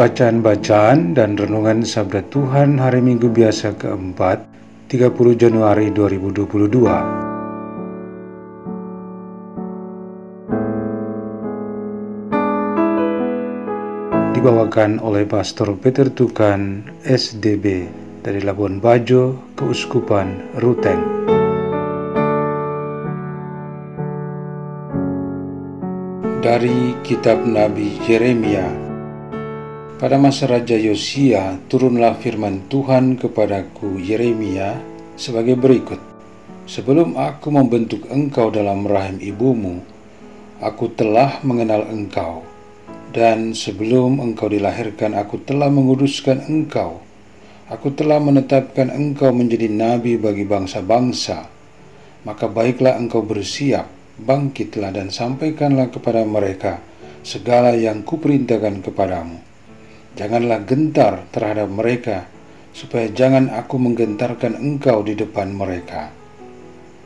Bacaan-bacaan dan renungan Sabda Tuhan hari Minggu biasa keempat, 30 Januari 2022. Dibawakan oleh Pastor Peter Tukan, SDB, dari Labuan Bajo, Keuskupan Ruteng. Dari Kitab Nabi Yeremia pada masa Raja Yosia, turunlah firman Tuhan kepadaku Yeremia sebagai berikut. Sebelum aku membentuk engkau dalam rahim ibumu, aku telah mengenal engkau. Dan sebelum engkau dilahirkan, aku telah menguduskan engkau. Aku telah menetapkan engkau menjadi nabi bagi bangsa-bangsa. Maka baiklah engkau bersiap, bangkitlah dan sampaikanlah kepada mereka segala yang kuperintahkan kepadamu Janganlah gentar terhadap mereka, supaya jangan aku menggentarkan engkau di depan mereka.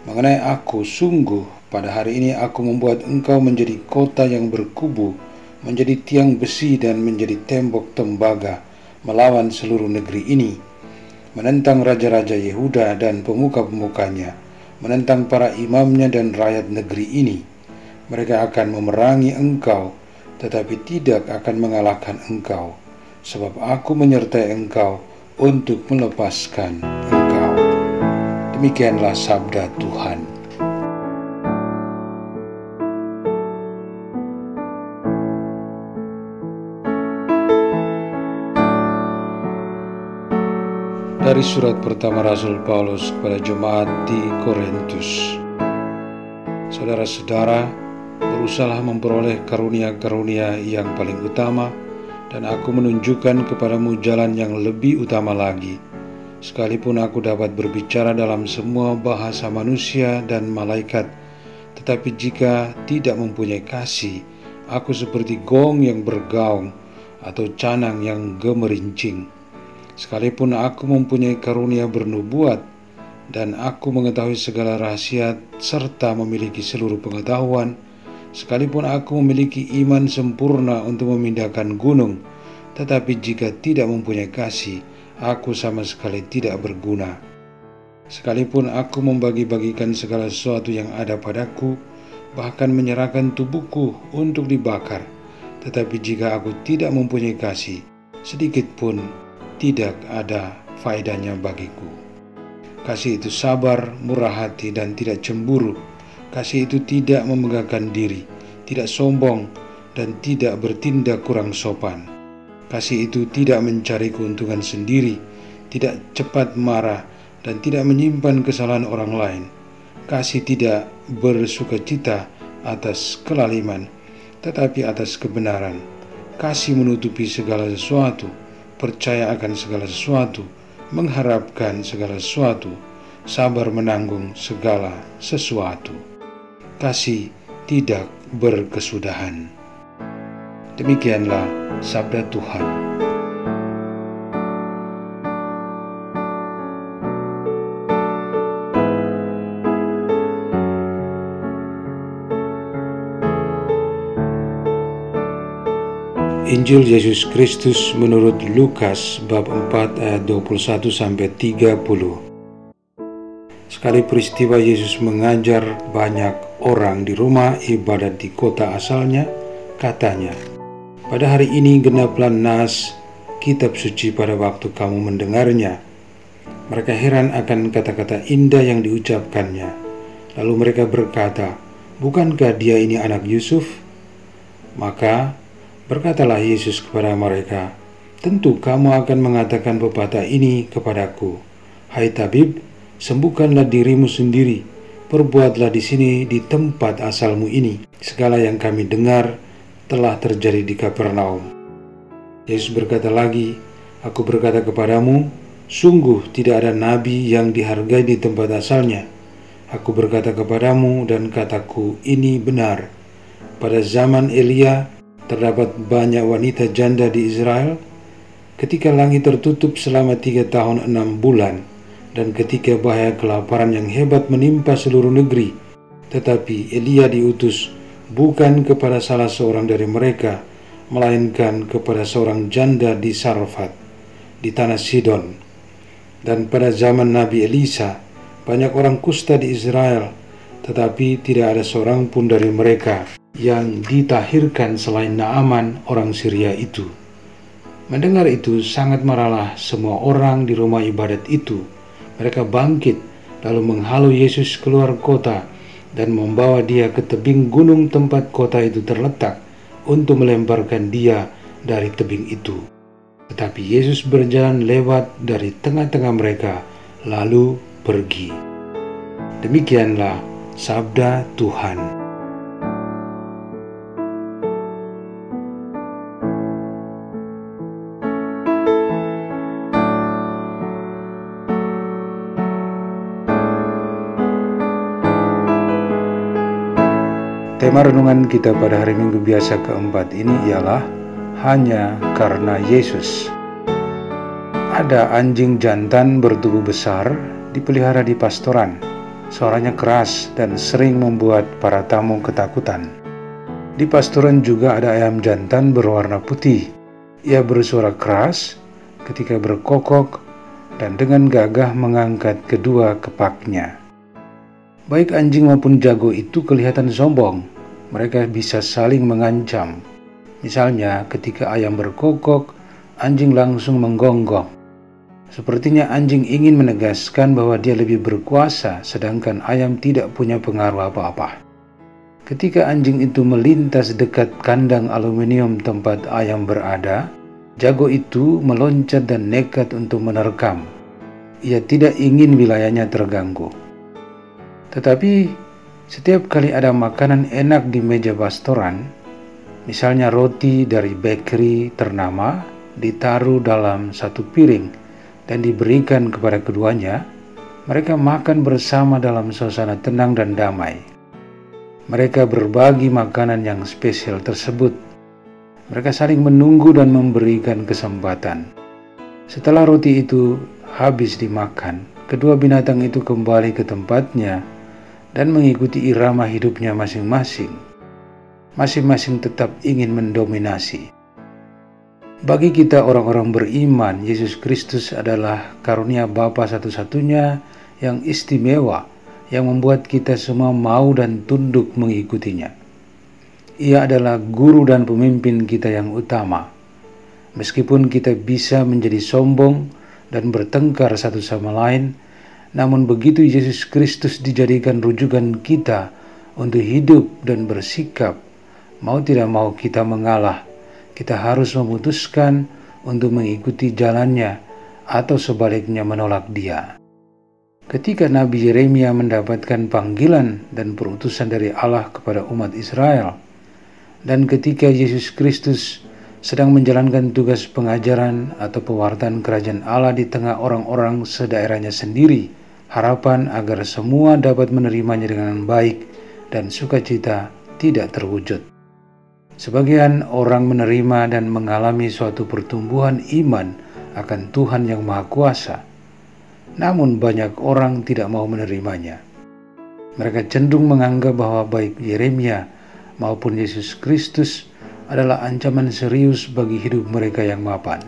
Mengenai aku, sungguh pada hari ini aku membuat engkau menjadi kota yang berkubu, menjadi tiang besi dan menjadi tembok tembaga melawan seluruh negeri ini, menentang raja-raja Yehuda dan pemuka-pemukanya, menentang para imamnya dan rakyat negeri ini. Mereka akan memerangi engkau, tetapi tidak akan mengalahkan engkau sebab aku menyertai engkau untuk melepaskan engkau. Demikianlah sabda Tuhan. Dari surat pertama Rasul Paulus kepada jemaat di Korintus. Saudara-saudara, berusaha memperoleh karunia-karunia yang paling utama, dan aku menunjukkan kepadamu jalan yang lebih utama lagi. Sekalipun aku dapat berbicara dalam semua bahasa manusia dan malaikat, tetapi jika tidak mempunyai kasih, aku seperti gong yang bergaung atau canang yang gemerincing. Sekalipun aku mempunyai karunia bernubuat dan aku mengetahui segala rahasia serta memiliki seluruh pengetahuan, Sekalipun aku memiliki iman sempurna untuk memindahkan gunung, tetapi jika tidak mempunyai kasih, aku sama sekali tidak berguna. Sekalipun aku membagi-bagikan segala sesuatu yang ada padaku, bahkan menyerahkan tubuhku untuk dibakar, tetapi jika aku tidak mempunyai kasih, sedikit pun tidak ada faedahnya bagiku. Kasih itu sabar, murah hati, dan tidak cemburu Kasih itu tidak memegahkan diri, tidak sombong, dan tidak bertindak kurang sopan. Kasih itu tidak mencari keuntungan sendiri, tidak cepat marah, dan tidak menyimpan kesalahan orang lain. Kasih tidak bersuka cita atas kelaliman, tetapi atas kebenaran. Kasih menutupi segala sesuatu, percaya akan segala sesuatu, mengharapkan segala sesuatu, sabar menanggung segala sesuatu kasih tidak berkesudahan. Demikianlah sabda Tuhan. Injil Yesus Kristus menurut Lukas bab 4 ayat 21 sampai 30. Sekali peristiwa Yesus mengajar banyak orang di rumah ibadat di kota asalnya, katanya, "Pada hari ini genaplah nas kitab suci pada waktu kamu mendengarnya." Mereka heran akan kata-kata indah yang diucapkannya. Lalu mereka berkata, "Bukankah dia ini anak Yusuf?" Maka berkatalah Yesus kepada mereka, "Tentu kamu akan mengatakan pepatah ini kepadaku, 'Hai tabib, sembuhkanlah dirimu sendiri, perbuatlah di sini di tempat asalmu ini. Segala yang kami dengar telah terjadi di Kapernaum. Yesus berkata lagi, Aku berkata kepadamu, sungguh tidak ada nabi yang dihargai di tempat asalnya. Aku berkata kepadamu dan kataku ini benar. Pada zaman Elia terdapat banyak wanita janda di Israel ketika langit tertutup selama tiga tahun enam bulan dan ketika bahaya kelaparan yang hebat menimpa seluruh negeri, tetapi Elia diutus bukan kepada salah seorang dari mereka, melainkan kepada seorang janda di Sarfat, di tanah Sidon. Dan pada zaman Nabi Elisa, banyak orang kusta di Israel, tetapi tidak ada seorang pun dari mereka yang ditahirkan selain Naaman orang Syria itu. Mendengar itu sangat marahlah semua orang di rumah ibadat itu mereka bangkit lalu menghalau Yesus keluar kota dan membawa dia ke tebing gunung tempat kota itu terletak untuk melemparkan dia dari tebing itu. Tetapi Yesus berjalan lewat dari tengah-tengah mereka lalu pergi. Demikianlah sabda Tuhan. Tema renungan kita pada hari Minggu biasa keempat ini ialah hanya karena Yesus. Ada anjing jantan bertubuh besar dipelihara di pastoran. Suaranya keras dan sering membuat para tamu ketakutan. Di pastoran juga ada ayam jantan berwarna putih. Ia bersuara keras ketika berkokok dan dengan gagah mengangkat kedua kepaknya. Baik anjing maupun jago itu kelihatan sombong mereka bisa saling mengancam. Misalnya, ketika ayam berkokok, anjing langsung menggonggong. Sepertinya anjing ingin menegaskan bahwa dia lebih berkuasa, sedangkan ayam tidak punya pengaruh apa-apa. Ketika anjing itu melintas dekat kandang aluminium tempat ayam berada, jago itu meloncat dan nekat untuk menerkam. Ia tidak ingin wilayahnya terganggu. Tetapi setiap kali ada makanan enak di meja pastoran, misalnya roti dari bakery ternama, ditaruh dalam satu piring dan diberikan kepada keduanya, mereka makan bersama dalam suasana tenang dan damai. Mereka berbagi makanan yang spesial tersebut. Mereka saling menunggu dan memberikan kesempatan. Setelah roti itu habis dimakan, kedua binatang itu kembali ke tempatnya dan mengikuti irama hidupnya masing-masing. Masing-masing tetap ingin mendominasi. Bagi kita orang-orang beriman, Yesus Kristus adalah karunia Bapa satu-satunya yang istimewa yang membuat kita semua mau dan tunduk mengikutinya. Ia adalah guru dan pemimpin kita yang utama. Meskipun kita bisa menjadi sombong dan bertengkar satu sama lain, namun begitu Yesus Kristus dijadikan rujukan kita untuk hidup dan bersikap, mau tidak mau kita mengalah, kita harus memutuskan untuk mengikuti jalannya atau sebaliknya menolak dia. Ketika Nabi Yeremia mendapatkan panggilan dan perutusan dari Allah kepada umat Israel, dan ketika Yesus Kristus sedang menjalankan tugas pengajaran atau pewartaan kerajaan Allah di tengah orang-orang sedaerahnya sendiri, harapan agar semua dapat menerimanya dengan baik dan sukacita tidak terwujud. Sebagian orang menerima dan mengalami suatu pertumbuhan iman akan Tuhan yang Maha Kuasa, namun banyak orang tidak mau menerimanya. Mereka cenderung menganggap bahwa baik Yeremia maupun Yesus Kristus adalah ancaman serius bagi hidup mereka yang mapan.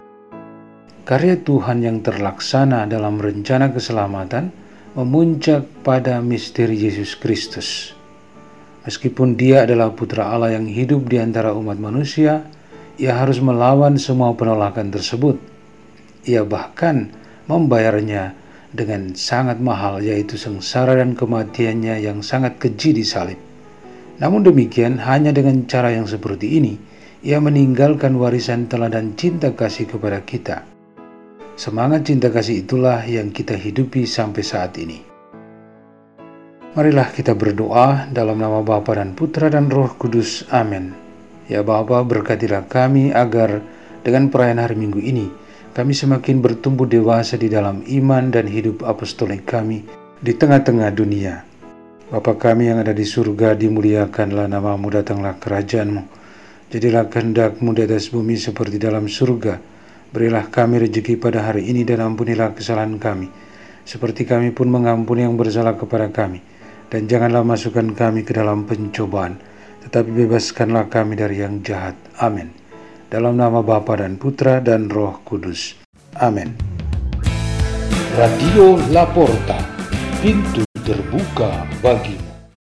Karya Tuhan yang terlaksana dalam rencana keselamatan memuncak pada misteri Yesus Kristus. Meskipun dia adalah putra Allah yang hidup di antara umat manusia, ia harus melawan semua penolakan tersebut. Ia bahkan membayarnya dengan sangat mahal yaitu sengsara dan kematiannya yang sangat keji di salib. Namun demikian, hanya dengan cara yang seperti ini, ia meninggalkan warisan teladan cinta kasih kepada kita. Semangat cinta kasih itulah yang kita hidupi sampai saat ini. Marilah kita berdoa dalam nama Bapa dan Putra dan Roh Kudus. Amin. Ya Bapa, berkatilah kami agar dengan perayaan hari Minggu ini kami semakin bertumbuh dewasa di dalam iman dan hidup apostolik kami di tengah-tengah dunia. Bapa kami yang ada di surga, dimuliakanlah namamu, datanglah kerajaanmu. Jadilah kehendakmu di atas bumi seperti dalam surga. Berilah kami rezeki pada hari ini dan ampunilah kesalahan kami. Seperti kami pun mengampuni yang bersalah kepada kami dan janganlah masukkan kami ke dalam pencobaan, tetapi bebaskanlah kami dari yang jahat. Amin. Dalam nama Bapa dan Putra dan Roh Kudus. Amin. Radio Laporta, pintu terbuka bagimu.